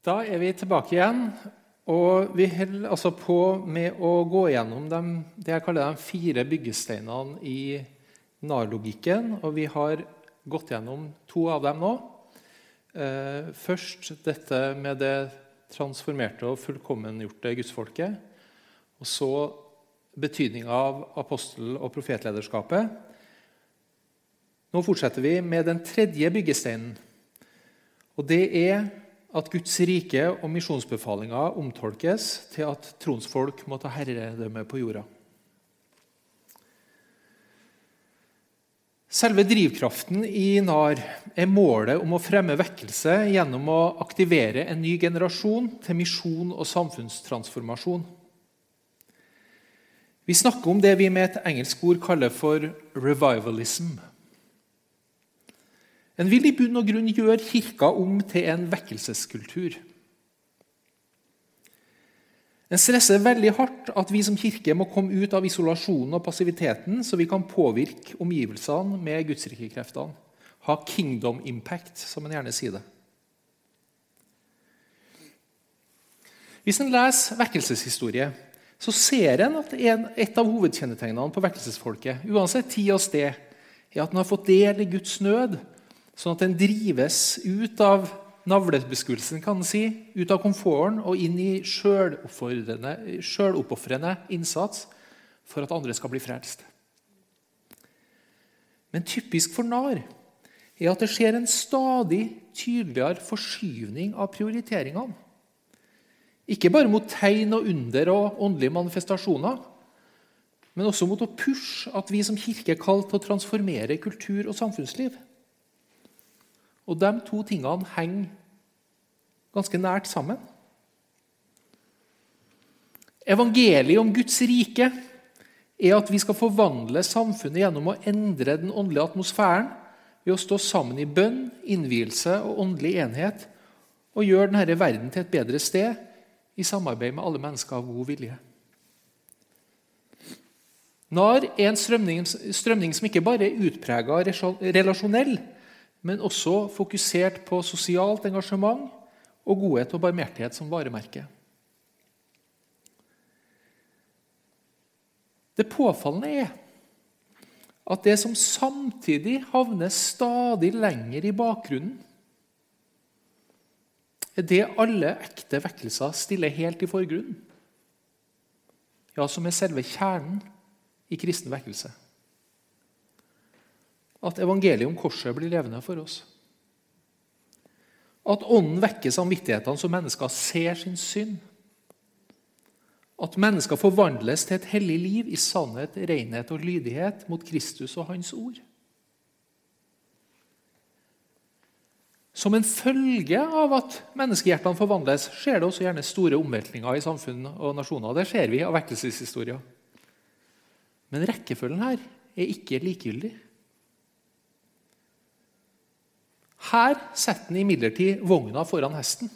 Da er vi tilbake igjen, og vi holder altså på med å gå gjennom de, det jeg kaller de fire byggesteinene i narlogikken. Og vi har gått gjennom to av dem nå. Eh, først dette med det transformerte og fullkommengjorte gudsfolket. Og så betydninga av apostel- og profetlederskapet. Nå fortsetter vi med den tredje byggesteinen. Og det er at Guds rike og misjonsbefalinga omtolkes til at tronsfolk må ta herredømme på jorda. Selve drivkraften i NAR er målet om å fremme vekkelse gjennom å aktivere en ny generasjon til misjon og samfunnstransformasjon. Vi snakker om det vi med et engelsk ord kaller for revivalism. En vil i bunn og grunn gjøre kirka om til en vekkelseskultur. En stresser veldig hardt at vi som kirke må komme ut av isolasjonen og passiviteten, så vi kan påvirke omgivelsene med gudsrikekreftene. Ha kingdom impact, som en gjerne sier det. Hvis en leser vekkelseshistorie, så ser en at et av hovedkjennetegnene på vekkelsesfolket, uansett tid og sted, er at en har fått del i Guds nød Sånn at den drives ut av navlebeskuelsen, kan en si, ut av komforten og inn i sjøloppofrende innsats for at andre skal bli frelst. Men typisk for NAR er at det skjer en stadig tydeligere forskyvning av prioriteringene. Ikke bare mot tegn og under og åndelige manifestasjoner, men også mot å pushe at vi som kirke er kalt til å transformere kultur og samfunnsliv. Og de to tingene henger ganske nært sammen. Evangeliet om Guds rike er at vi skal forvandle samfunnet gjennom å endre den åndelige atmosfæren ved å stå sammen i bønn, innvielse og åndelig enhet og gjøre denne verden til et bedre sted i samarbeid med alle mennesker av god vilje. NAR er en strømning, strømning som ikke bare er utprega relasjonell, men også fokusert på sosialt engasjement og godhet og barmhjertighet som varemerke. Det påfallende er at det som samtidig havner stadig lenger i bakgrunnen, er det alle ekte vekkelser stiller helt i forgrunnen. Ja, som er selve kjernen i kristen vekkelse at evangeliet om korset blir levende for oss. At Ånden vekker samvittighetene så mennesker ser sin synd. At mennesker forvandles til et hellig liv i sannhet, renhet og lydighet mot Kristus og Hans ord. Som en følge av at menneskehjertene forvandles, skjer det også gjerne store omveltninger i samfunn og nasjoner. Det ser vi av vekkelseshistorier. Men rekkefølgen her er ikke likegyldig. Her setter han imidlertid vogna foran hesten.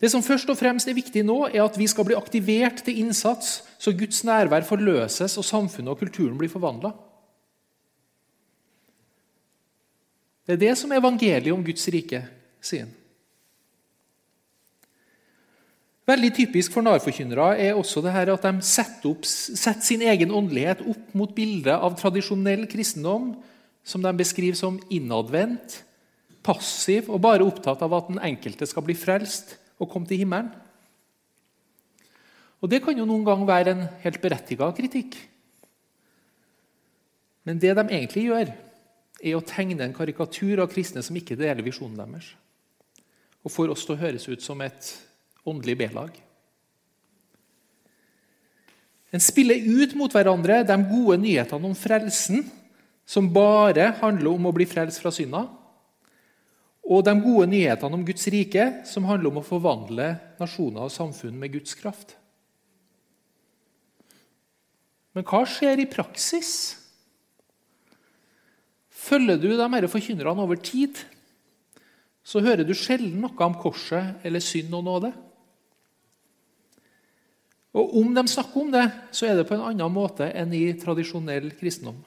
Det som først og fremst er viktig nå, er at vi skal bli aktivert til innsats, så Guds nærvær forløses og samfunnet og kulturen blir forvandla. Det er det som er evangeliet om Guds rike, sier han. Veldig typisk for narforkynnere er også det her at de setter, opp, setter sin egen åndelighet opp mot bildet av tradisjonell kristendom som de beskriver som innadvendt, passiv og bare opptatt av at den enkelte skal bli frelst og komme til himmelen. Og Det kan jo noen gang være en helt berettiga kritikk. Men det de egentlig gjør, er å tegne en karikatur av kristne som ikke deler visjonen deres, og får oss til å høres ut som et åndelig B-lag. En spiller ut mot hverandre de gode nyhetene om frelsen som bare handler om å bli frelst fra synda, og de gode nyhetene om Guds rike, som handler om å forvandle nasjoner og samfunn med Guds kraft. Men hva skjer i praksis? Følger du de disse forkynnerne over tid, så hører du sjelden noe om korset eller synd og nåde. Og om de snakker om det, så er det på en annen måte enn i tradisjonell kristendom.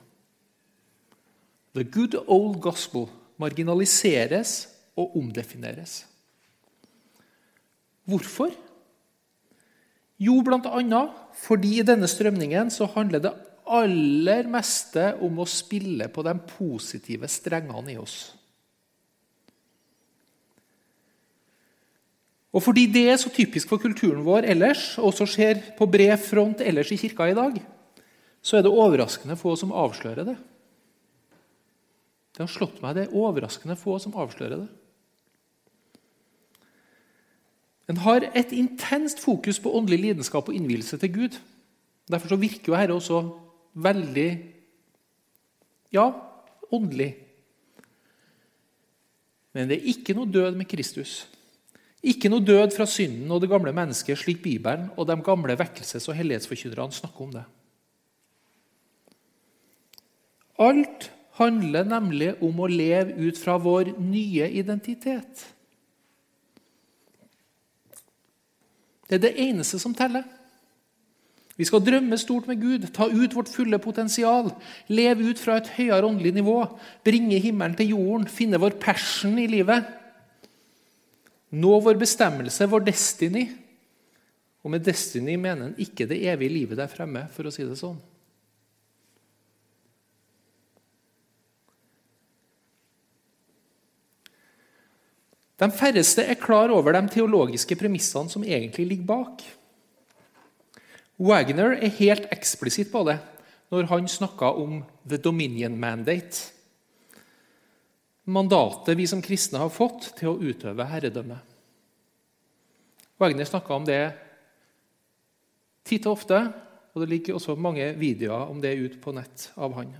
The good old gospel marginaliseres og omdefineres. Hvorfor? Jo, bl.a. fordi i denne strømningen så handler det aller meste om å spille på de positive strengene i oss. Og fordi det er så typisk for kulturen vår ellers, og også skjer på bred front ellers i kirka i dag, så er det overraskende få som avslører det. Det har slått meg det er overraskende få som avslører det. En har et intenst fokus på åndelig lidenskap og innvielse til Gud. Derfor så virker jo dette også veldig ja, åndelig. Men det er ikke noe død med Kristus. Ikke noe død fra synden og det gamle mennesket, slik Bibelen og de gamle vekkelses- og hellighetsforkynnerne snakker om det. Alt handler nemlig om å leve ut fra vår nye identitet. Det er det eneste som teller. Vi skal drømme stort med Gud, ta ut vårt fulle potensial, leve ut fra et høyere åndelig nivå, bringe himmelen til jorden, finne vår passion i livet. Nå vår bestemmelse, vår destiny. Og med destiny mener en ikke det evige livet der fremme, for å si det sånn. De færreste er klar over de teologiske premissene som egentlig ligger bak. Wagner er helt eksplisitt på det når han snakker om the dominion mandate mandatet vi som kristne har fått til å utøve herredømme. Wagner snakka om det titt og ofte, og det ligger også mange videoer om det ut på nett av han.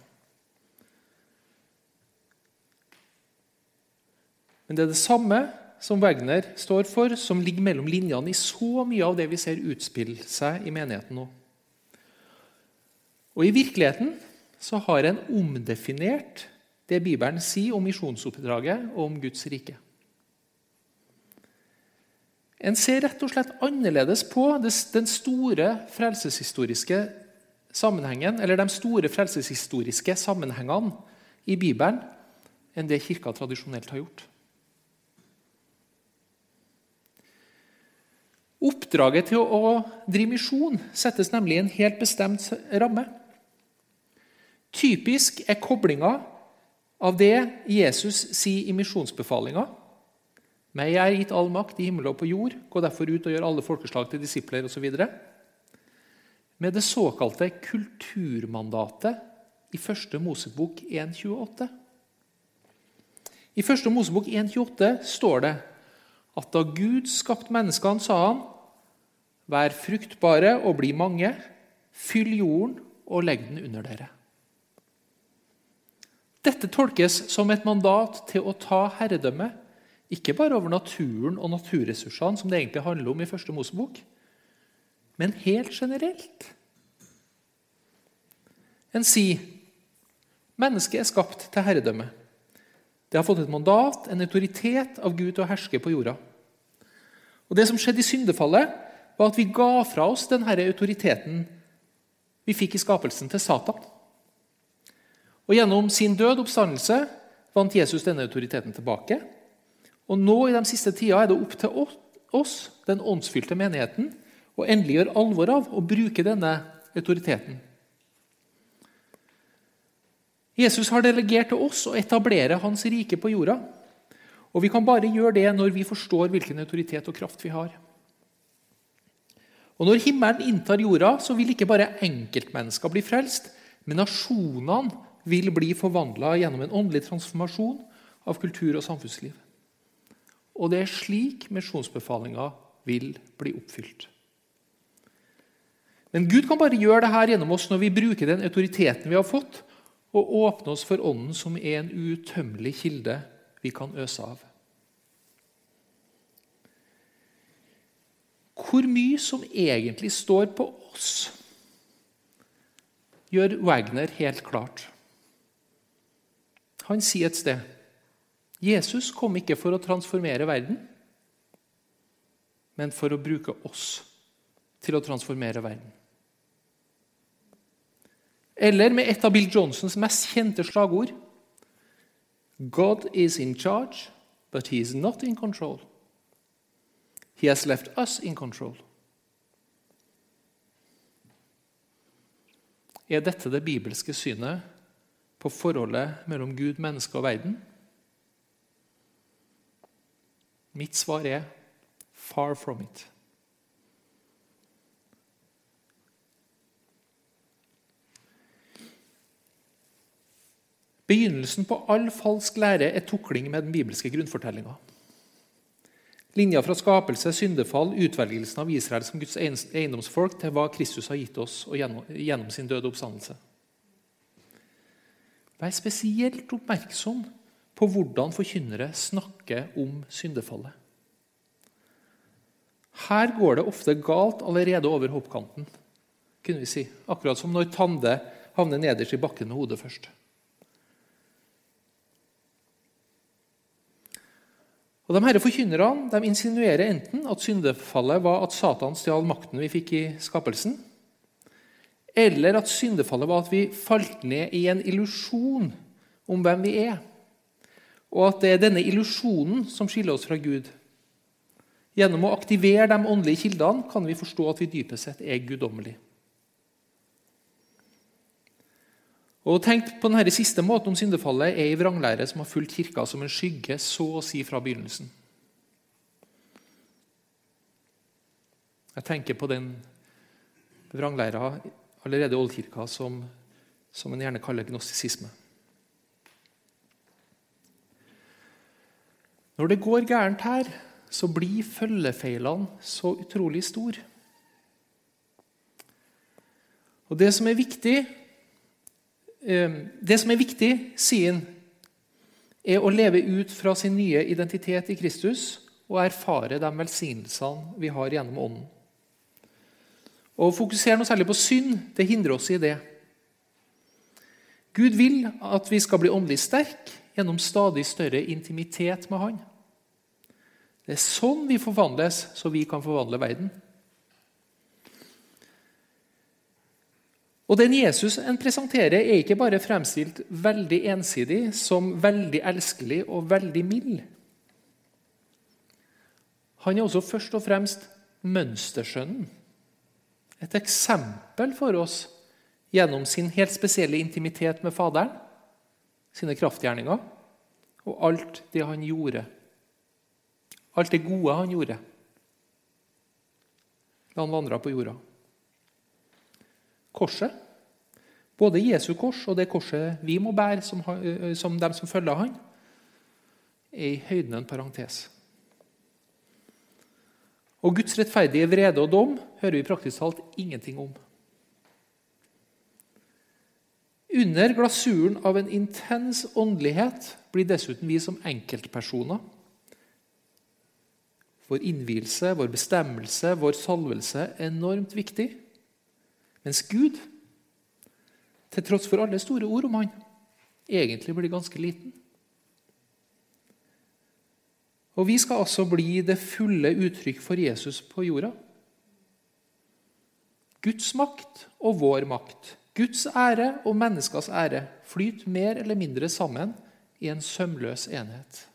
Men det er det samme som Wagner står for, som ligger mellom linjene i så mye av det vi ser utspille seg i menigheten nå. Og I virkeligheten så har en omdefinert det Bibelen sier om misjonsoppdraget og om Guds rike. En ser rett og slett annerledes på den store frelseshistoriske sammenhengen, eller de store frelseshistoriske sammenhengene i Bibelen enn det Kirka tradisjonelt har gjort. Oppdraget til å drive misjon settes nemlig i en helt bestemt ramme. Typisk er koblinga av det Jesus sier i misjonsbefalinga meg er gitt all makt i himmel og på jord. Gå derfor ut og gjør alle folkeslag til disipler osv. Med det såkalte kulturmandatet i første Mosebok 1.28. I første Mosebok 1.28 står det at da Gud skapte menneskene, sa han Vær fruktbare og bli mange, fyll jorden og legg den under dere. Dette tolkes som et mandat til å ta herredømme, ikke bare over naturen og naturressursene, som det egentlig handler om i første Mosebok, men helt generelt. En sier mennesket er skapt til herredømme. Det har fått et mandat, en autoritet av Gud til å herske på jorda. Og Det som skjedde i syndefallet, var at vi ga fra oss denne autoriteten vi fikk i skapelsen, til Satan. Og Gjennom sin død oppstandelse vant Jesus denne autoriteten tilbake. Og nå i de siste tida er det opp til oss, den åndsfylte menigheten, å endelig gjøre alvor av å bruke denne autoriteten. Jesus har delegert til oss å etablere hans rike på jorda. Og Vi kan bare gjøre det når vi forstår hvilken autoritet og kraft vi har. Og Når himmelen inntar jorda, så vil ikke bare enkeltmennesker bli frelst, men nasjonene vil bli forvandla gjennom en åndelig transformasjon av kultur og samfunnsliv. Og det er slik misjonsbefalinga vil bli oppfylt. Men Gud kan bare gjøre dette gjennom oss når vi bruker den autoriteten vi har fått, og åpner oss for Ånden, som er en utømmelig kilde vi kan øse av. Hvor mye som egentlig står på oss, gjør Wagner helt klart. Han sier et sted Jesus kom ikke for å transformere verden, men for å bruke oss til å transformere verden. Eller med et av Bill Johnsons mest kjente slagord God is in charge, but he is not in control. He has left us in control. Er dette det bibelske synet på forholdet mellom Gud, menneske og verden? Mitt svar er far from it. Begynnelsen på all falsk lære er tukling med den bibelske grunnfortellinga. Linja fra skapelse, syndefall, utvelgelsen av Israel som Guds eiendomsfolk til hva Kristus har gitt oss gjennom sin døde oppstandelse. Vær spesielt oppmerksom på hvordan forkynnere snakker om syndefallet. Her går det ofte galt allerede over hoppkanten, kunne vi si. akkurat som når Tande havner nederst i bakken med hodet først. Og de herre Forkynnerne de insinuerer enten at syndefallet var at Satan stjal makten vi fikk i skapelsen, eller at syndefallet var at vi falt ned i en illusjon om hvem vi er, og at det er denne illusjonen som skiller oss fra Gud. Gjennom å aktivere de åndelige kildene kan vi forstå at vi dypest sett er guddommelige. Og Tenk på denne siste måten om syndefallet er i vranglære som har fulgt kirka som en skygge så å si fra begynnelsen. Jeg tenker på den vranglæra allerede i oldkirka som, som en gjerne kaller gnostisisme. Når det går gærent her, så blir følgefeilene så utrolig store. Og Det som er viktig, det som er viktig, sier han, er å leve ut fra sin nye identitet i Kristus og erfare de velsignelsene vi har gjennom Ånden. Å fokusere noe særlig på synd det hindrer oss i det. Gud vil at vi skal bli åndelig sterke gjennom stadig større intimitet med Han. Det er sånn vi forvandles, så vi kan forvandle verden. Og Den Jesus en presenterer, er ikke bare fremstilt veldig ensidig som veldig elskelig og veldig mild. Han er også først og fremst mønstersønnen. Et eksempel for oss gjennom sin helt spesielle intimitet med Faderen, sine kraftgjerninger og alt det han gjorde. Alt det gode han gjorde da han vandra på jorda. Korset, både Jesu kors og det korset vi må bære som, som dem som følger han, er i høyden en parentes. Og Guds rettferdige vrede og dom hører vi praktisk talt ingenting om. Under glasuren av en intens åndelighet blir dessuten vi som enkeltpersoner vår innvielse, vår bestemmelse, vår salvelse enormt viktig. Mens Gud, til tross for alle store ord om han, egentlig blir ganske liten. Og vi skal altså bli det fulle uttrykk for Jesus på jorda. Guds makt og vår makt, Guds ære og menneskers ære flyter mer eller mindre sammen i en sømløs enhet.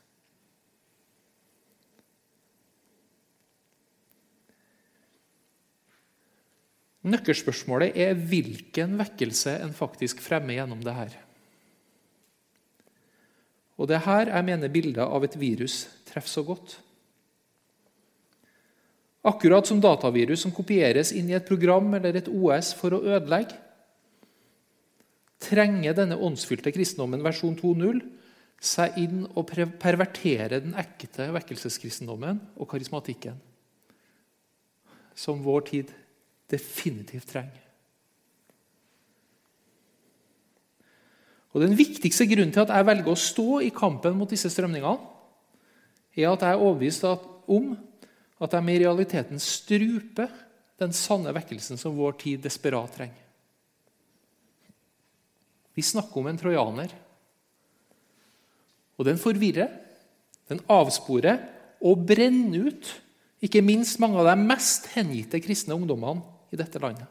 Nøkkelspørsmålet er hvilken vekkelse en faktisk fremmer gjennom det her. Og Det er her jeg mener bildet av et virus treffer så godt. Akkurat som datavirus som kopieres inn i et program eller et OS for å ødelegge, trenger denne åndsfylte kristendommen versjon 2.0 seg inn og pervertere den ekte vekkelseskristendommen og karismatikken, som vår tid definitivt trenger. Og Den viktigste grunnen til at jeg velger å stå i kampen mot disse strømningene, er at jeg er overbevist om at de i realiteten struper den sanne vekkelsen som vår tid desperat trenger. Vi snakker om en trojaner. Og den forvirrer, den avsporer og brenner ut ikke minst mange av de mest hengitte kristne ungdommene i dette landet.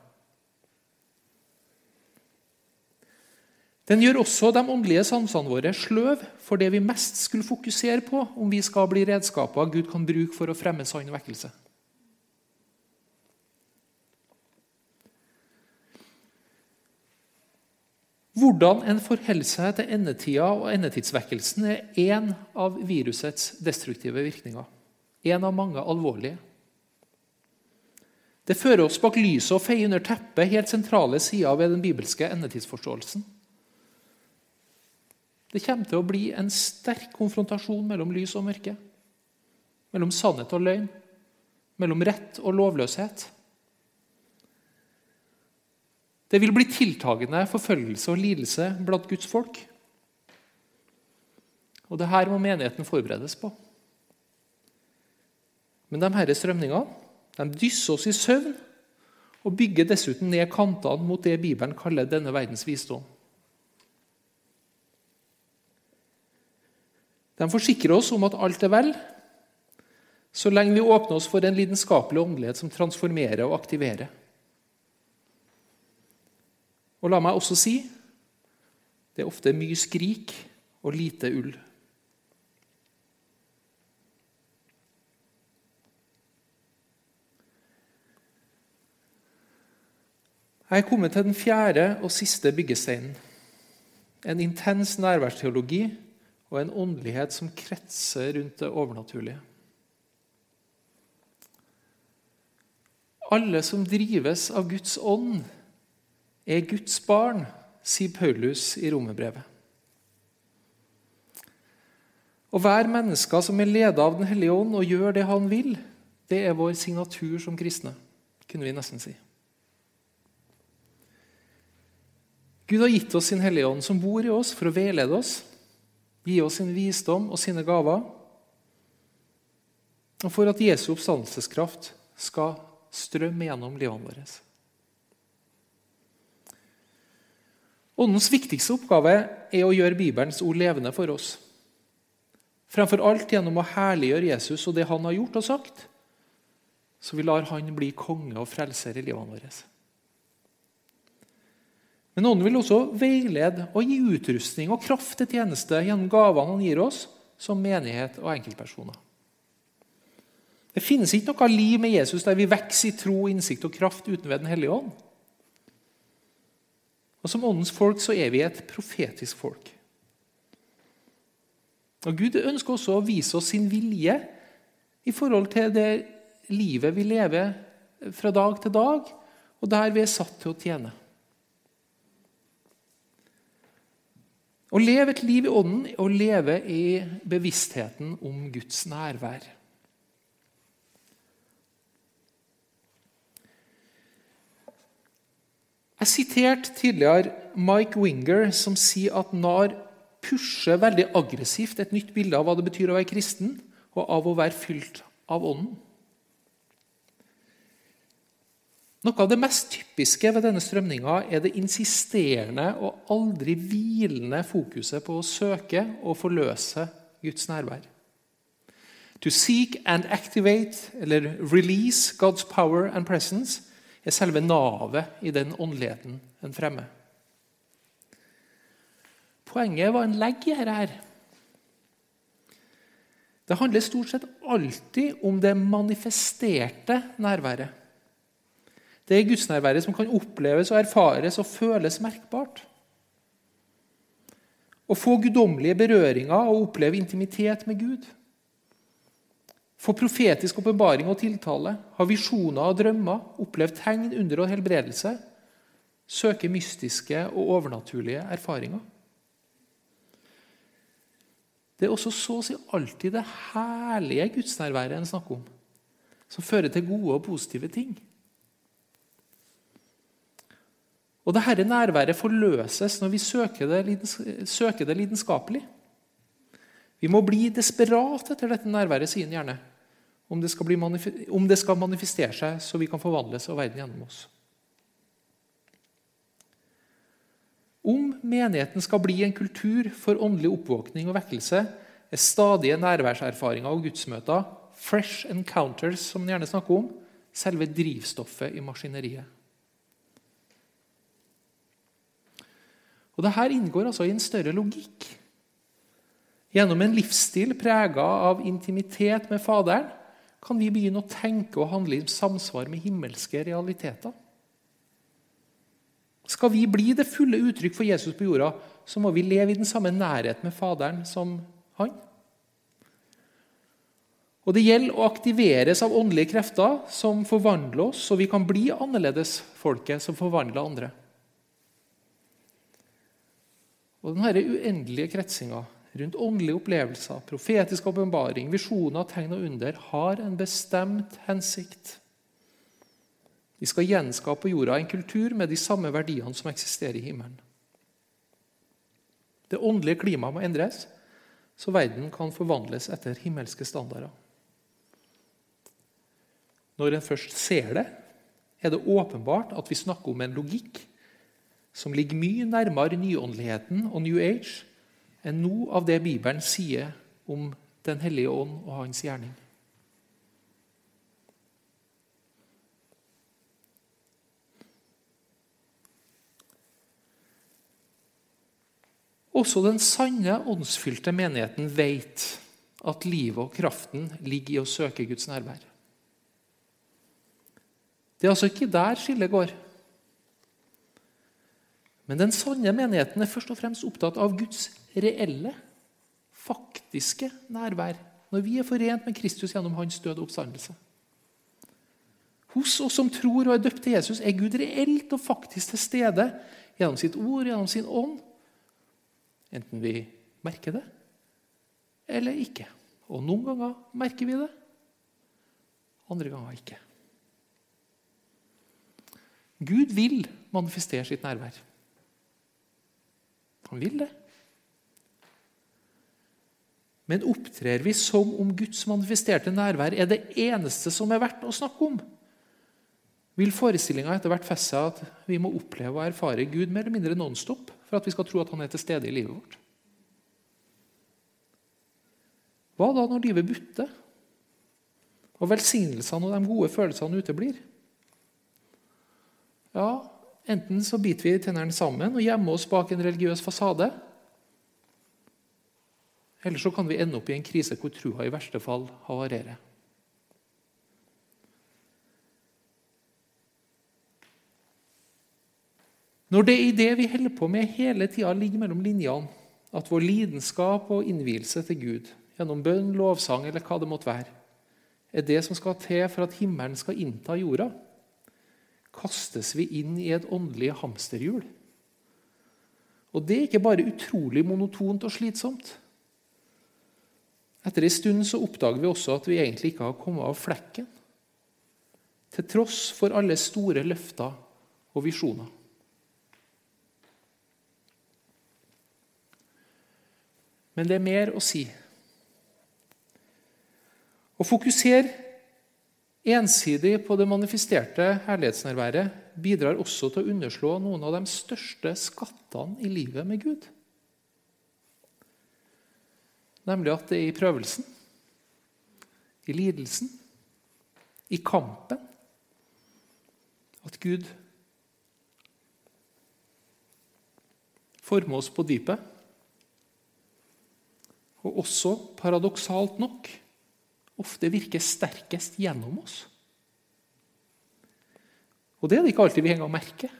Den gjør også de åndelige sansene våre sløv for det vi mest skulle fokusere på om vi skal bli redskaper Gud kan bruke for å fremme sann vekkelse. Hvordan en forholder seg til endetida og endetidsvekkelsen, er én av virusets destruktive virkninger. En av mange alvorlige. Det fører oss bak lyset og feier under teppet helt sentrale sider ved den bibelske endetidsforståelsen. Det kommer til å bli en sterk konfrontasjon mellom lys og mørke. Mellom sannhet og løgn. Mellom rett og lovløshet. Det vil bli tiltagende forfølgelse og lidelse blant Guds folk. Og det her må menigheten forberedes på. Men de disse strømningene de dysser oss i søvn og bygger dessuten ned kantene mot det Bibelen kaller denne verdens visdom. De forsikrer oss om at alt er vel, så lenge vi åpner oss for en lidenskapelig åndelighet som transformerer og aktiverer. Og la meg også si det er ofte mye skrik og lite ull. Jeg er kommet til den fjerde og siste byggesteinen. En intens nærværsteologi og en åndelighet som kretser rundt det overnaturlige. Alle som drives av Guds ånd, er Guds barn, sier Paulus i romerbrevet. Å være mennesker som er ledet av Den hellige ånd og gjør det han vil, det er vår signatur som kristne, kunne vi nesten si. Gud har gitt oss sin Hellige Ånd, som bor i oss, for å veilede oss, gi oss sin visdom og sine gaver, og for at Jesu oppstandelseskraft skal strømme gjennom livene våre. Åndens viktigste oppgave er å gjøre Bibelens ord levende for oss. Fremfor alt gjennom å herliggjøre Jesus og det han har gjort og sagt, så vi lar han bli konge og frelser i livene våre. Men Ånden vil også veilede og gi utrustning og kraft til tjeneste gjennom gavene han gir oss som menighet og enkeltpersoner. Det finnes ikke noe liv med Jesus der vi vokser i tro, innsikt og kraft uten ved Den hellige ånd. Og Som Åndens folk så er vi et profetisk folk. Og Gud ønsker også å vise oss sin vilje i forhold til det livet vi lever fra dag til dag, og der vi er satt til å tjene. Å leve et liv i ånden er å leve i bevisstheten om Guds nærvær. Jeg siterte tidligere Mike Winger, som sier at NAR pusher veldig aggressivt et nytt bilde av hva det betyr å være kristen, og av å være fylt av Ånden. Noe av det mest typiske ved denne strømninga er det insisterende og aldri hvilende fokuset på å søke og forløse Guds nærvær. To seek and activate, eller release God's power and presence, er selve navet i den åndeligheten en fremmer. Poenget var en legg i dette. Det handler stort sett alltid om det manifesterte nærværet. Det er gudsnærværet som kan oppleves og erfares og føles merkbart. Å få guddommelige berøringer og oppleve intimitet med Gud. Få profetisk åpenbaring og tiltale, ha visjoner og drømmer, oppleve tegn, under og helbredelse. Søke mystiske og overnaturlige erfaringer. Det er også så å si alltid det herlige gudsnærværet en snakker om, som fører til gode og positive ting. Og dette nærværet forløses når vi søker det, søker det lidenskapelig. Vi må bli desperat etter dette nærværet, sier han gjerne. Om det, om det, skal manifestere seg så vi kan forvandles av verden gjennom oss. Om menigheten skal bli en kultur for åndelig oppvåkning og vekkelse, er stadige nærværserfaringer og gudsmøter, fresh encounters, som man gjerne snakker om, selve drivstoffet i maskineriet. Og Dette inngår altså i en større logikk. Gjennom en livsstil prega av intimitet med Faderen kan vi begynne å tenke og handle i samsvar med himmelske realiteter. Skal vi bli det fulle uttrykk for Jesus på jorda, så må vi leve i den samme nærhet med Faderen som han. Og Det gjelder å aktiveres av åndelige krefter som forvandler oss, så vi kan bli annerledesfolket som forvandler andre. Og denne uendelige kretsinga rundt åndelige opplevelser, profetisk åpenbaring, visjoner, tegn og under har en bestemt hensikt. Vi skal gjenskape på jorda en kultur med de samme verdiene som eksisterer i himmelen. Det åndelige klimaet må endres, så verden kan forvandles etter himmelske standarder. Når en først ser det, er det åpenbart at vi snakker om en logikk som ligger mye nærmere nyåndeligheten og New Age enn noe av det Bibelen sier om Den hellige ånd og hans gjerning. Også den sanne, åndsfylte menigheten vet at livet og kraften ligger i å søke Guds nærvær. Det er altså ikke der skillet går. Men den sanne menigheten er først og fremst opptatt av Guds reelle, faktiske nærvær når vi er forent med Kristus gjennom hans død og oppstandelse. Hos oss som tror og er døpt til Jesus, er Gud reelt og faktisk til stede gjennom sitt ord, gjennom sin ånd. Enten vi merker det eller ikke. Og noen ganger merker vi det, andre ganger ikke. Gud vil manifestere sitt nærvær. Han vil det. Men opptrer vi som om Guds manifesterte nærvær er det eneste som er verdt å snakke om? Vil forestillinga etter hvert feste seg at vi må oppleve og erfare Gud mer eller mindre nonstop for at vi skal tro at han er til stede i livet vårt? Hva da når livet butter, og velsignelsene og de gode følelsene uteblir? Ja, Enten så biter vi tennene sammen og gjemmer oss bak en religiøs fasade. Eller så kan vi ende opp i en krise hvor trua i verste fall havarerer. Når det i det vi holder på med hele tida ligger mellom linjene, at vår lidenskap og innvielse til Gud gjennom bønn, lovsang eller hva det måtte være, er det som skal til for at himmelen skal innta jorda, kastes vi inn i et åndelig hamsterhjul. Og det er ikke bare utrolig monotont og slitsomt. Etter en stund så oppdager vi også at vi egentlig ikke har kommet av flekken. Til tross for alle store løfter og visjoner. Men det er mer å si. Å fokusere Ensidig på det manifesterte herlighetsnærværet bidrar også til å underslå noen av de største skattene i livet med Gud. Nemlig at det er i prøvelsen, i lidelsen, i kampen at Gud former oss på dypet. Og også, paradoksalt nok, ofte virker sterkest gjennom oss. Og det er det ikke alltid vi engang merker.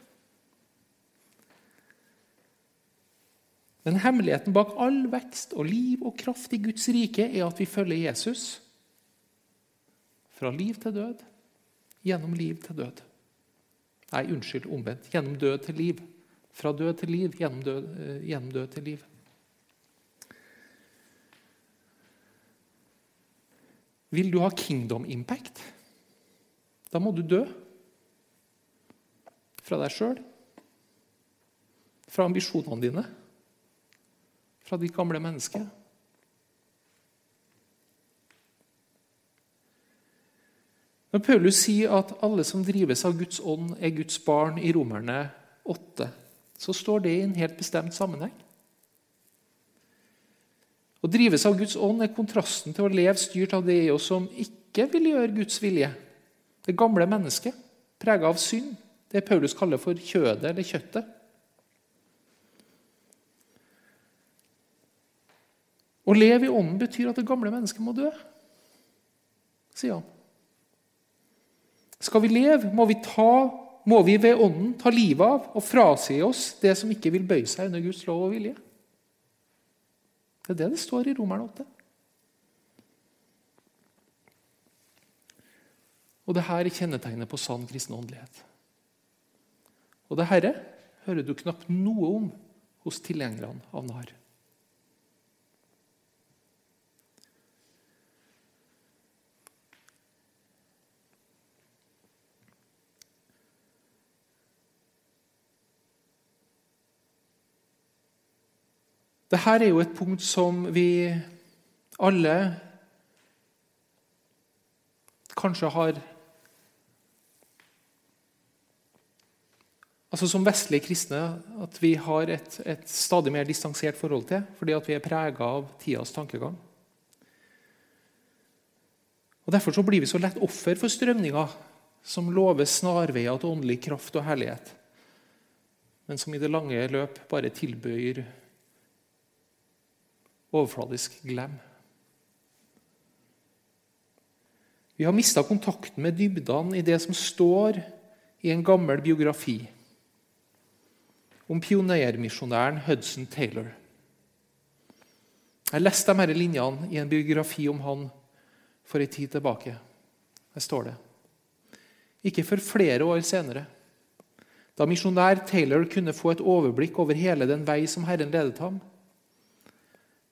Men hemmeligheten bak all vekst og liv og kraft i Guds rike er at vi følger Jesus fra liv til død, gjennom liv til død. Nei, unnskyld, omvendt. Gjennom død til liv. Fra død til liv, gjennom død, eh, gjennom død til liv. Vil du ha kingdom impact? Da må du dø. Fra deg sjøl, fra ambisjonene dine, fra ditt gamle menneske. Når Paulus sier at alle som drives av Guds ånd, er Guds barn i Romerne 8, så står det i en helt bestemt sammenheng. Å drives av Guds ånd er kontrasten til å leve styrt av det i oss som ikke vil gjøre Guds vilje. Det gamle mennesket, prega av synd, det Paulus kaller for kjødet eller kjøttet. Å leve i ånden betyr at det gamle mennesket må dø, sier han. Skal vi leve, må vi, ta, må vi ved ånden ta livet av og frasi oss det som ikke vil bøye seg under Guds lov og vilje. Det er det det står i Romerne 8. Og det her er kjennetegnet på sann kristen åndelighet. Og det herre hører du knapt noe om hos tilhengerne av NAR. Dette er jo et punkt som vi alle kanskje har altså Som vestlige kristne at vi har et, et stadig mer distansert forhold til, fordi vi er prega av tidas tankegang. Og Derfor så blir vi så lett offer for strømninger som lover snarveier til åndelig kraft og herlighet, men som i det lange løp bare tilbøyer overfladisk glem. Vi har mista kontakten med dybdene i det som står i en gammel biografi om pionermisjonæren Hudson Taylor. Jeg leste her linjene i en biografi om han for en tid tilbake. Her står det Ikke før flere år senere, da misjonær Taylor kunne få et overblikk over hele den vei som Herren ledet ham,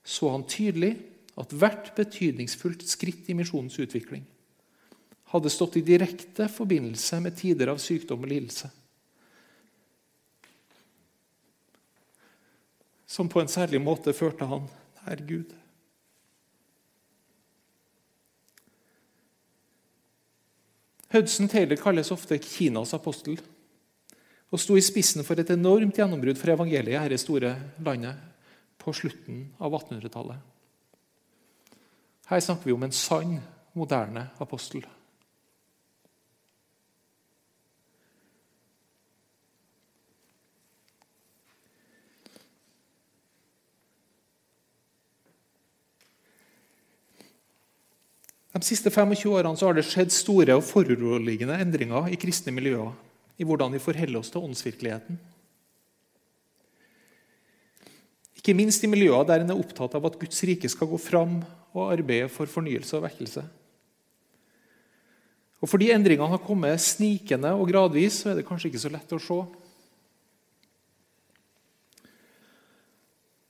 så han tydelig at hvert betydningsfullt skritt i misjonens utvikling hadde stått i direkte forbindelse med tider av sykdom og lidelse. Som på en særlig måte førte han nær Gud. Hudson Taylor kalles ofte Kinas apostel og sto i spissen for et enormt gjennombrudd for evangeliet her i store landet på slutten av 1800-tallet. Her snakker vi om en sann, moderne apostel. De siste 25 årene har det skjedd store og foruroligende endringer i kristne miljøer i hvordan vi forholder oss til åndsvirkeligheten. Ikke minst i miljøer der en er opptatt av at Guds rike skal gå fram og arbeide for fornyelse og vekkelse. Og Fordi endringene har kommet snikende og gradvis, så er det kanskje ikke så lett å se.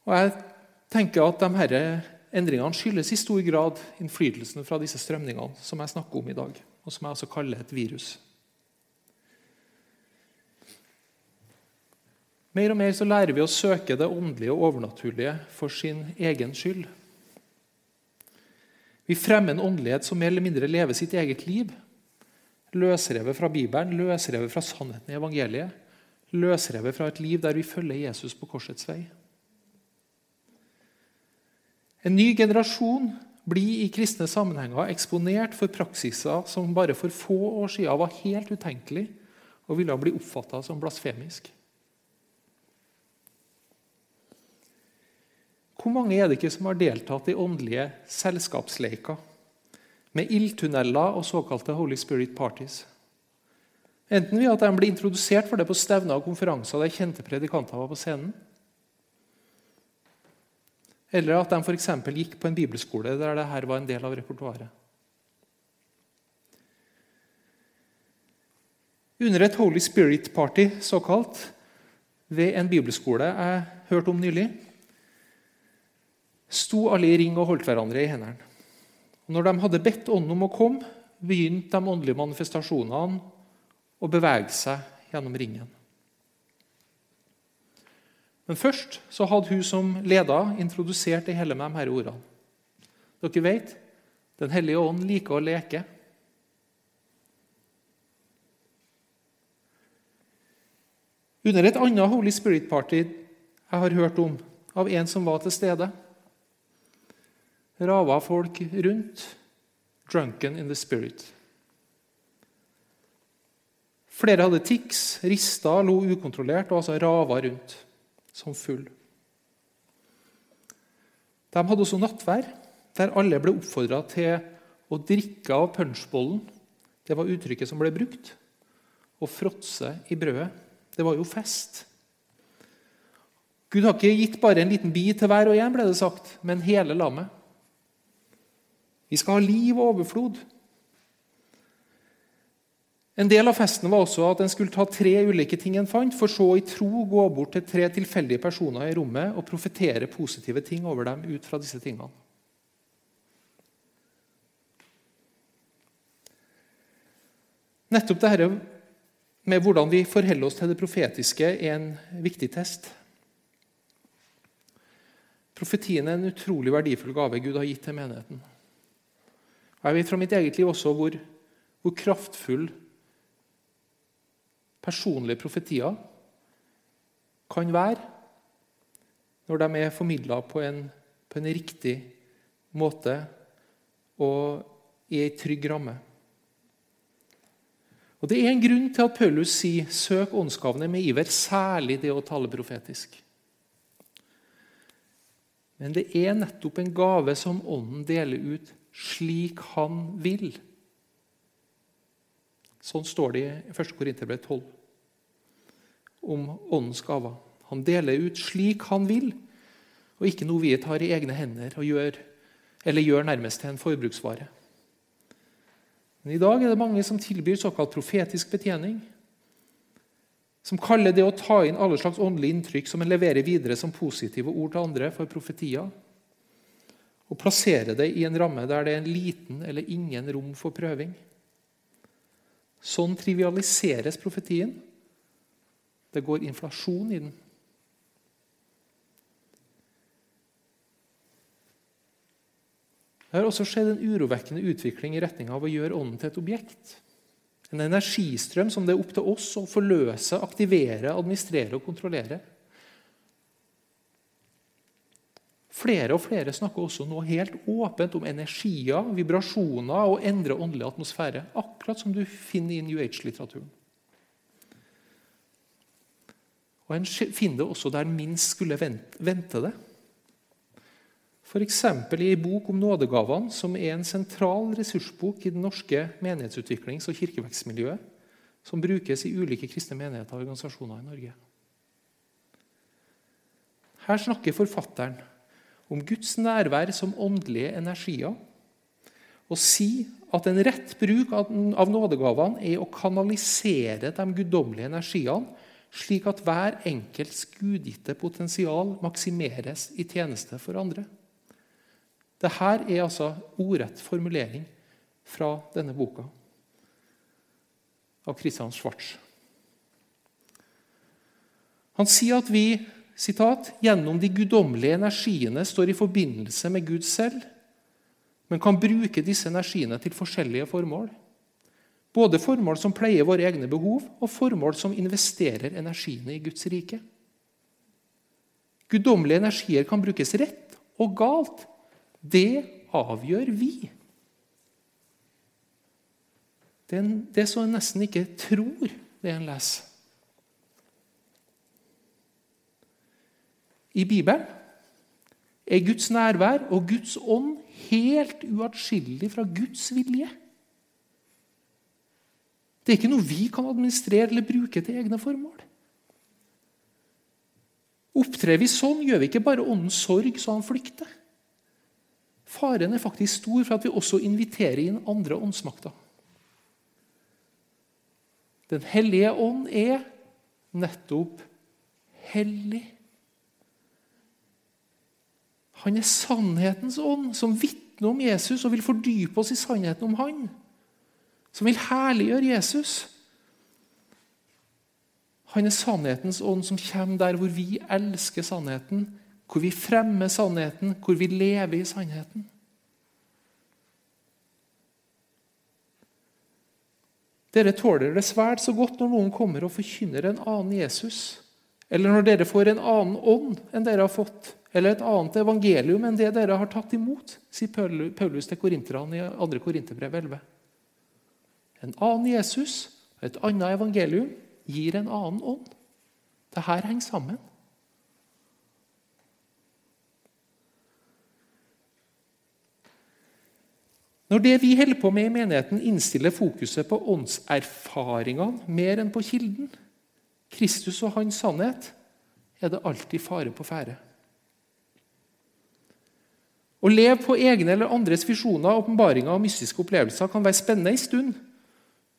Og Jeg tenker at de disse endringene skyldes i stor grad innflytelsen fra disse strømningene som jeg snakker om i dag, og som jeg også kaller et virus. Mer og mer så lærer vi å søke det åndelige og overnaturlige for sin egen skyld. Vi fremmer en åndelighet som mer eller mindre lever sitt eget liv. Løsrevet fra Bibelen, løsrevet fra sannheten i evangeliet. Løsrevet fra et liv der vi følger Jesus på korsets vei. En ny generasjon blir i kristne sammenhenger eksponert for praksiser som bare for få år siden var helt utenkelig og ville bli oppfatta som blasfemisk. Hvor mange er det ikke som har deltatt i åndelige selskapsleiker med ildtunneler og såkalte Holy Spirit parties? Enten ved at de ble introdusert for det på stevner og konferanser der kjente predikanter var på scenen, eller at de f.eks. gikk på en bibelskole der dette var en del av repertoaret. Under et Holy Spirit Party, såkalt, ved en bibelskole jeg hørte om nylig, sto alle i ring og holdt hverandre i hendene. Når de hadde bedt Ånden om å komme, begynte de åndelige manifestasjonene å bevege seg gjennom ringen. Men først så hadde hun som leder introdusert det hele med de her ordene. Dere vet, Den hellige ånd liker å leke. Under et annet Holy Spirit Party jeg har hørt om, av en som var til stede, rava folk rundt, drunken in the spirit. Flere hadde tics, rista, lo ukontrollert og altså rava rundt som full. De hadde også nattvær, der alle ble oppfordra til å drikke av punchbollen. Det var uttrykket som ble brukt. Å fråtse i brødet. Det var jo fest. Gud har ikke gitt bare en liten bit til hver og en, ble det sagt, men hele lammet. Vi skal ha liv og overflod. En del av festen var også at en skulle ta tre ulike ting en fant, for så i tro gå bort til tre tilfeldige personer i rommet og profetere positive ting over dem ut fra disse tingene. Nettopp dette med hvordan vi forholder oss til det profetiske, er en viktig test. Profetien er en utrolig verdifull gave Gud har gitt til menigheten. Jeg vet fra mitt eget liv også hvor, hvor kraftfull personlige profetier kan være når de er formidla på, på, en riktig måte og i ei trygg ramme. Og Det er en grunn til at Paulus sier 'søk åndsgavene med iver', særlig det å tale profetisk. Men det er nettopp en gave som Ånden deler ut slik han vil. Sånn står det i 1. Korinterbrev 12 om Åndens gaver. Han deler ut slik han vil, og ikke noe vi tar i egne hender og gjør, eller gjør nærmest til en forbruksvare. Men I dag er det mange som tilbyr såkalt profetisk betjening. Som kaller det å ta inn alle slags åndelige inntrykk som en leverer videre som positive ord til andre for profetier, og plassere det i en ramme der det er en liten eller ingen rom for prøving. Sånn trivialiseres profetien. Det går inflasjon i den. Det har også skjedd en urovekkende utvikling i retning av å gjøre ånden til et objekt. En energistrøm som det er opp til oss å forløse, aktivere, administrere og kontrollere. Flere og flere snakker også nå helt åpent om energier, vibrasjoner og endre åndelig atmosfære. Akkurat som du finner i New Age-litteraturen. Og En finner det også der minst skulle vente det. F.eks. i en bok om nådegavene, som er en sentral ressursbok i den norske menighetsutviklings- og kirkevekstmiljøet, som brukes i ulike kristne menigheter og organisasjoner i Norge. Her snakker forfatteren om Guds nærvær som åndelige energier, og si at en rett bruk av nådegavene er å kanalisere de guddommelige energiene, slik at hver enkelts gudgitte potensial maksimeres i tjeneste for andre. Dette er altså ordrett formulering fra denne boka av Christian Schwartz. Han sier at vi citat, gjennom de guddommelige energiene står i forbindelse med Gud selv, men kan bruke disse energiene til forskjellige formål. Både formål som pleier våre egne behov, og formål som investerer energiene i Guds rike. Guddommelige energier kan brukes rett og galt det avgjør vi. Det er, det så en nesten ikke tror, det en leser. I Bibelen er Guds nærvær og Guds ånd helt uatskillelig fra Guds vilje. Det er ikke noe vi kan administrere eller bruke til egne formål. Opptrer vi sånn, gjør vi ikke bare åndens sorg så han flykter. Faren er faktisk stor for at vi også inviterer inn andre åndsmakter. Den hellige ånd er nettopp hellig. Han er sannhetens ånd, som vitner om Jesus og vil fordype oss i sannheten om han. Som vil herliggjøre Jesus. Han er sannhetens ånd som kommer der hvor vi elsker sannheten, hvor vi fremmer sannheten, hvor vi lever i sannheten. Dere tåler det svært så godt når noen kommer og forkynner en annen Jesus, eller når dere får en annen ånd enn dere har fått, eller et annet evangelium enn det dere har tatt imot, sier Paulus til korinterne i 2. Korinterbrev 11. En annen Jesus og et annet evangelium gir en annen ånd. Dette henger sammen. Når det vi holder på med i menigheten, innstiller fokuset på åndserfaringene mer enn på kilden, Kristus og hans sannhet, er det alltid fare på ferde. Å leve på egne eller andres visjoner, åpenbaringer og mystiske opplevelser kan være spennende en stund,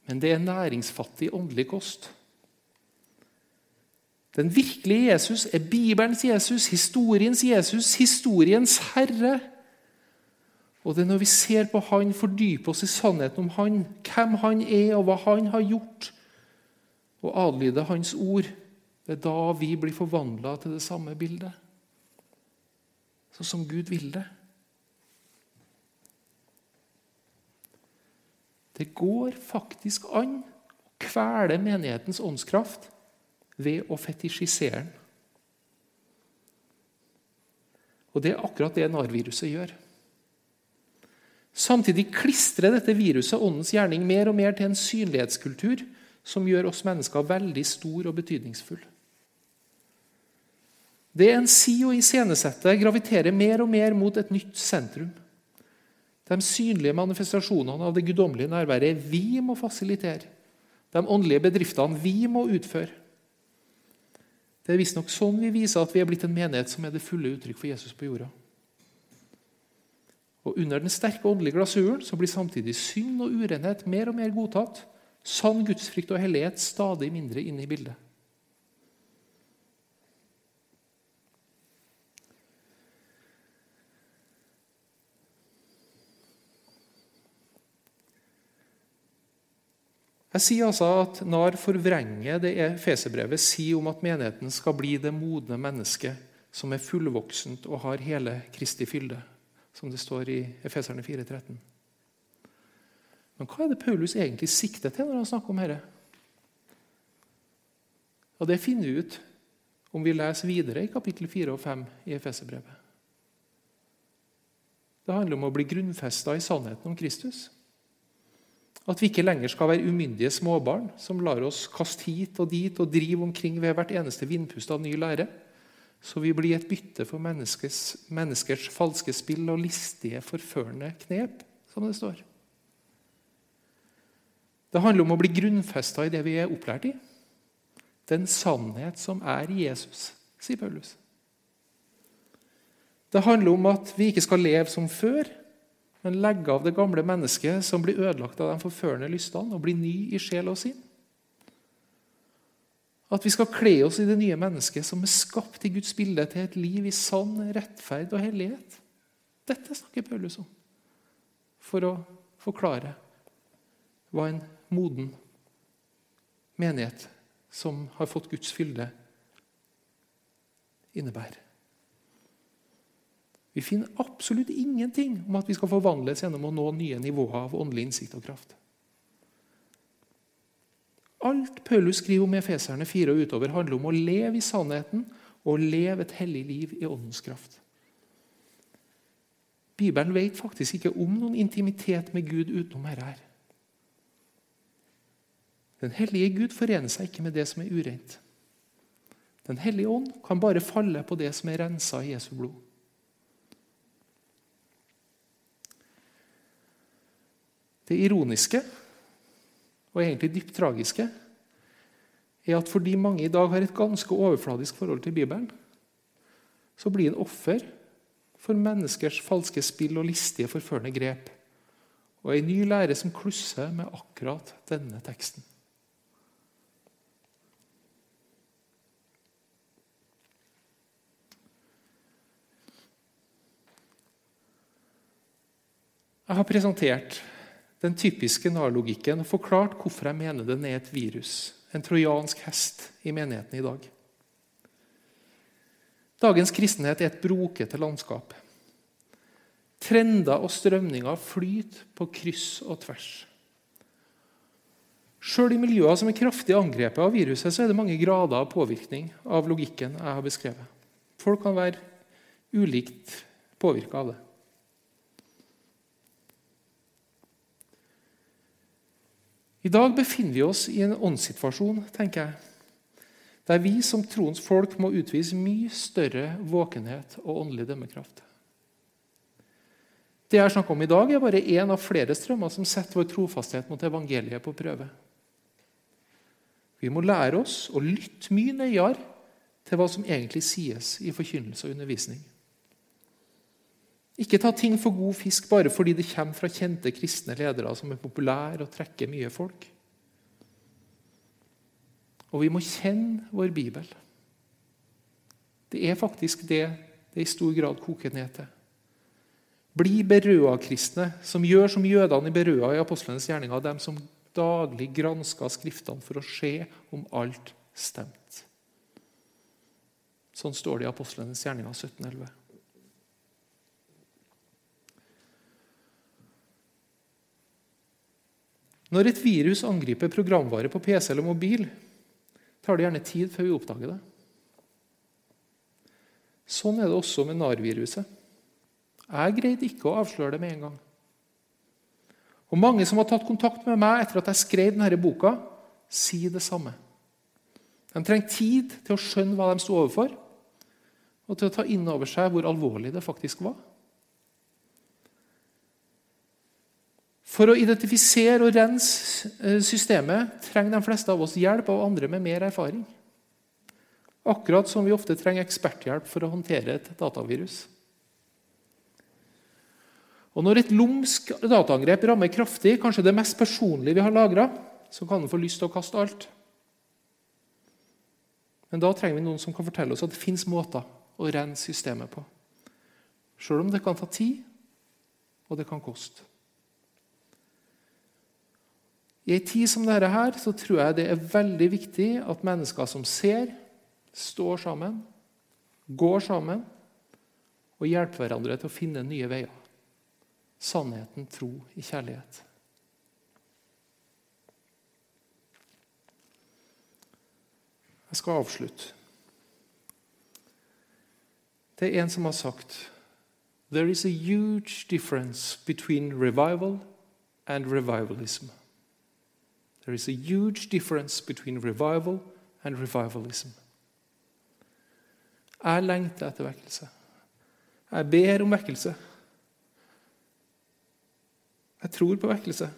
men det er næringsfattig åndelig kost. Den virkelige Jesus er Bibelens Jesus, historiens Jesus, historiens herre. Og det er når vi ser på Han, fordyper oss i sannheten om Han, hvem Han er, og hva Han har gjort, og adlyder Hans ord, det er da vi blir forvandla til det samme bildet. Sånn som Gud vil det. Det går faktisk an å kvele menighetens åndskraft ved å fetisjisere den. Og det er akkurat det narviruset gjør. Samtidig klistrer dette viruset åndens gjerning mer og mer til en synlighetskultur som gjør oss mennesker veldig stor og betydningsfull. Det en sier og iscenesetter, graviterer mer og mer mot et nytt sentrum. De synlige manifestasjonene av det guddommelige nærværet vi må fasilitere. De åndelige bedriftene vi må utføre. Det er visstnok sånn vi viser at vi er blitt en menighet som er det fulle uttrykk for Jesus på jorda. Og Under den sterke åndelige glasuren så blir samtidig synd og urenhet mer og mer godtatt. Sann gudsfrykt og hellighet stadig mindre inne i bildet. Jeg sier altså at NAR forvrenger det Efeserbrevet sier om at menigheten skal bli det modne mennesket som er fullvoksent og har hele Kristi fylde som det står i Efeserne 4,13. Men hva er det Paulus egentlig sikter til når han snakker om dette? Og Det finner vi ut om vi leser videre i kapittel 4 og 5 i Efeserbrevet. Det handler om å bli grunnfesta i sannheten om Kristus. At vi ikke lenger skal være umyndige småbarn som lar oss kaste hit og dit og drive omkring ved hvert eneste vindpust av ny lære så vi blir et bytte for menneskers, menneskers falske spill og listige, forførende knep, som det står. Det handler om å bli grunnfesta i det vi er opplært i. Den sannhet som er Jesus, sier Paulus. Det handler om at vi ikke skal leve som før, men legge av det gamle mennesket som blir ødelagt av de forførende lystene, og bli ny i sjel og sinn. At vi skal kle oss i det nye mennesket som er skapt i Guds bilde til et liv i sann rettferd og hellighet. Dette snakker Paulus om for å forklare hva en moden menighet som har fått Guds fylde, innebærer. Vi finner absolutt ingenting om at vi skal forvandles gjennom å nå nye nivåer av åndelig innsikt og kraft. Alt Paulus skriver om Efeserne 4 og utover, handler om å leve i sannheten og leve et hellig liv i åndens kraft. Bibelen vet faktisk ikke om noen intimitet med Gud utenom dette. Den hellige Gud forener seg ikke med det som er ureint. Den hellige ånd kan bare falle på det som er rensa i Jesu blod. Det ironiske og egentlig dypt tragiske, er at fordi mange i dag har et ganske overfladisk forhold til Bibelen, så blir en offer for menneskers falske spill og listige, forførende grep. Og ei ny lære som klusser med akkurat denne teksten. Jeg har presentert den typiske NAR-logikken og forklart hvorfor jeg mener den er et virus, en trojansk hest, i menigheten i dag. Dagens kristenhet er et brokete landskap. Trender og strømninger flyter på kryss og tvers. Sjøl i miljøer som er kraftig angrepet av viruset, så er det mange grader av påvirkning av logikken jeg har beskrevet. Folk kan være ulikt påvirka av det. I dag befinner vi oss i en åndssituasjon tenker jeg, der vi som troens folk må utvise mye større våkenhet og åndelig dømmekraft. Det jeg snakker om i dag, er bare én av flere strømmer som setter vår trofasthet mot evangeliet på prøve. Vi må lære oss å lytte mye nøyere til hva som egentlig sies i forkynnelse og undervisning. Ikke ta ting for god fisk bare fordi det kommer fra kjente kristne ledere som er populære og trekker mye folk. Og vi må kjenne vår bibel. Det er faktisk det det i stor grad koker ned til. Bli Berøa-kristne, som gjør som jødene i Berøa i apostlenes gjerninger, dem som daglig granska Skriftene for å se om alt stemte. Sånn står det i apostlenes gjerninger 1711. Når et virus angriper programvare på PC eller mobil, tar det gjerne tid før vi oppdager det. Sånn er det også med NAR-viruset. Jeg greide ikke å avsløre det med en gang. Og Mange som har tatt kontakt med meg etter at jeg skrev denne boka, sier det samme. De trenger tid til å skjønne hva de sto overfor, og til å ta inn over seg hvor alvorlig det faktisk var. For å identifisere og rense eh, systemet trenger de fleste av oss hjelp av andre med mer erfaring. Akkurat som vi ofte trenger eksperthjelp for å håndtere et datavirus. Og Når et lumsk dataangrep rammer kraftig, kanskje det mest personlige vi har lagra, så kan en få lyst til å kaste alt. Men da trenger vi noen som kan fortelle oss at det fins måter å rense systemet på. Sjøl om det kan ta tid, og det kan koste. I ei tid som dette her, så tror jeg det er veldig viktig at mennesker som ser, står sammen, går sammen og hjelper hverandre til å finne nye veier sannheten, tro i kjærlighet. Jeg skal avslutte. Det er en som har sagt There is a huge difference between revival and revivalism. There is a huge difference between revival and revivalism. Jeg lengter etter vekkelse. Jeg ber om vekkelse. Jeg tror på vekkelse,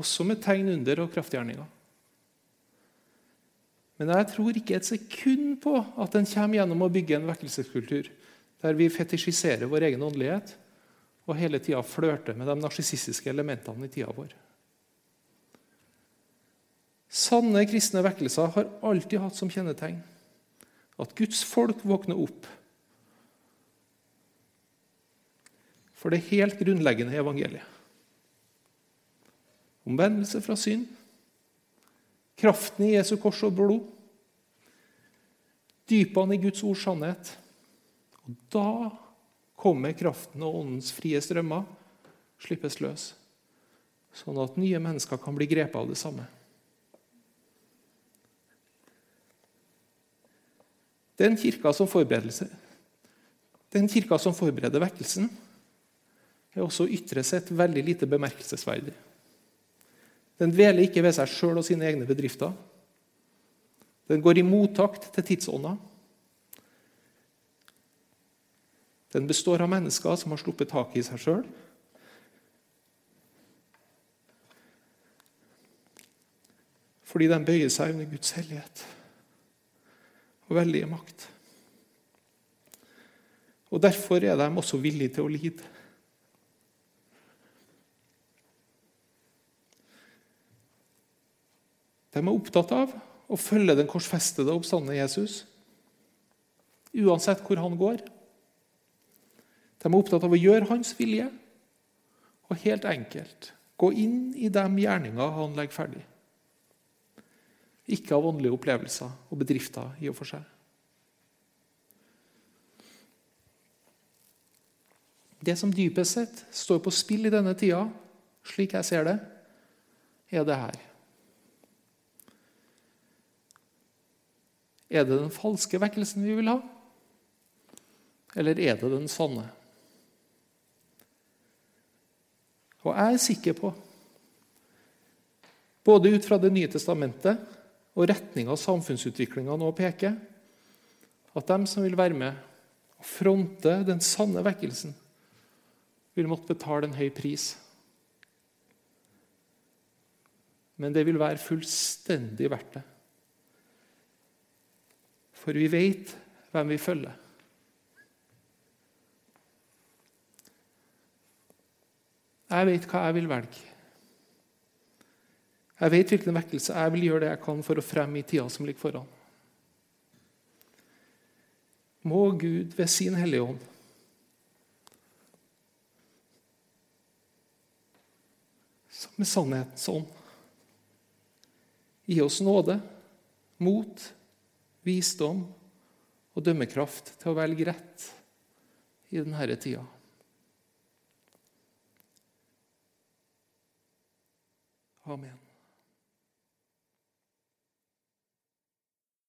også med tegn under og kraftgjerninger. Men jeg tror ikke et sekund på at den kommer gjennom å bygge en vekkelseskultur der vi fetisjiserer vår egen åndelighet og hele tida flørter med de narsissistiske elementene i tida vår. Sanne kristne vekkelser har alltid hatt som kjennetegn at Guds folk våkner opp for det helt grunnleggende evangeliet. Omvendelse fra synd. Kraften i Jesu kors og blod. Dypene i Guds ords sannhet. Og da kommer kraften og åndens frie strømmer slippes løs, sånn at nye mennesker kan bli grepet av det samme. Den kirka som, den kirka som forbereder vekkelsen, er også ytre sett veldig lite bemerkelsesverdig. Den dveler ikke ved seg sjøl og sine egne bedrifter. Den går i mottakt til tidsånda. Den består av mennesker som har sluppet taket i seg sjøl. Fordi de bøyer seg under Guds hellighet og veldige makt. Og Derfor er de også villige til å lide. De er opptatt av å følge den korsfestede og oppstandende Jesus, uansett hvor han går. De er opptatt av å gjøre hans vilje og helt enkelt gå inn i de gjerninger han legger ferdig. Ikke av åndelige opplevelser og bedrifter i og for seg. Det som dypest sett står på spill i denne tida, slik jeg ser det, er det her. Er det den falske vekkelsen vi vil ha, eller er det den sanne? Og jeg er sikker på, både ut fra Det nye testamentet og retninga samfunnsutviklinga nå peker, at de som vil være med og fronte den sanne vekkelsen, vil måtte betale en høy pris. Men det vil være fullstendig verdt det. For vi vet hvem vi følger. Jeg vet hva jeg vil velge. Jeg vet hvilken vekkelse jeg vil gjøre det jeg kan for å fremme i tida som ligger foran. Må Gud ved sin Hellige Ånd med sannhetens ånd gi oss nåde, mot, visdom og dømmekraft til å velge rett i denne tida. Amen.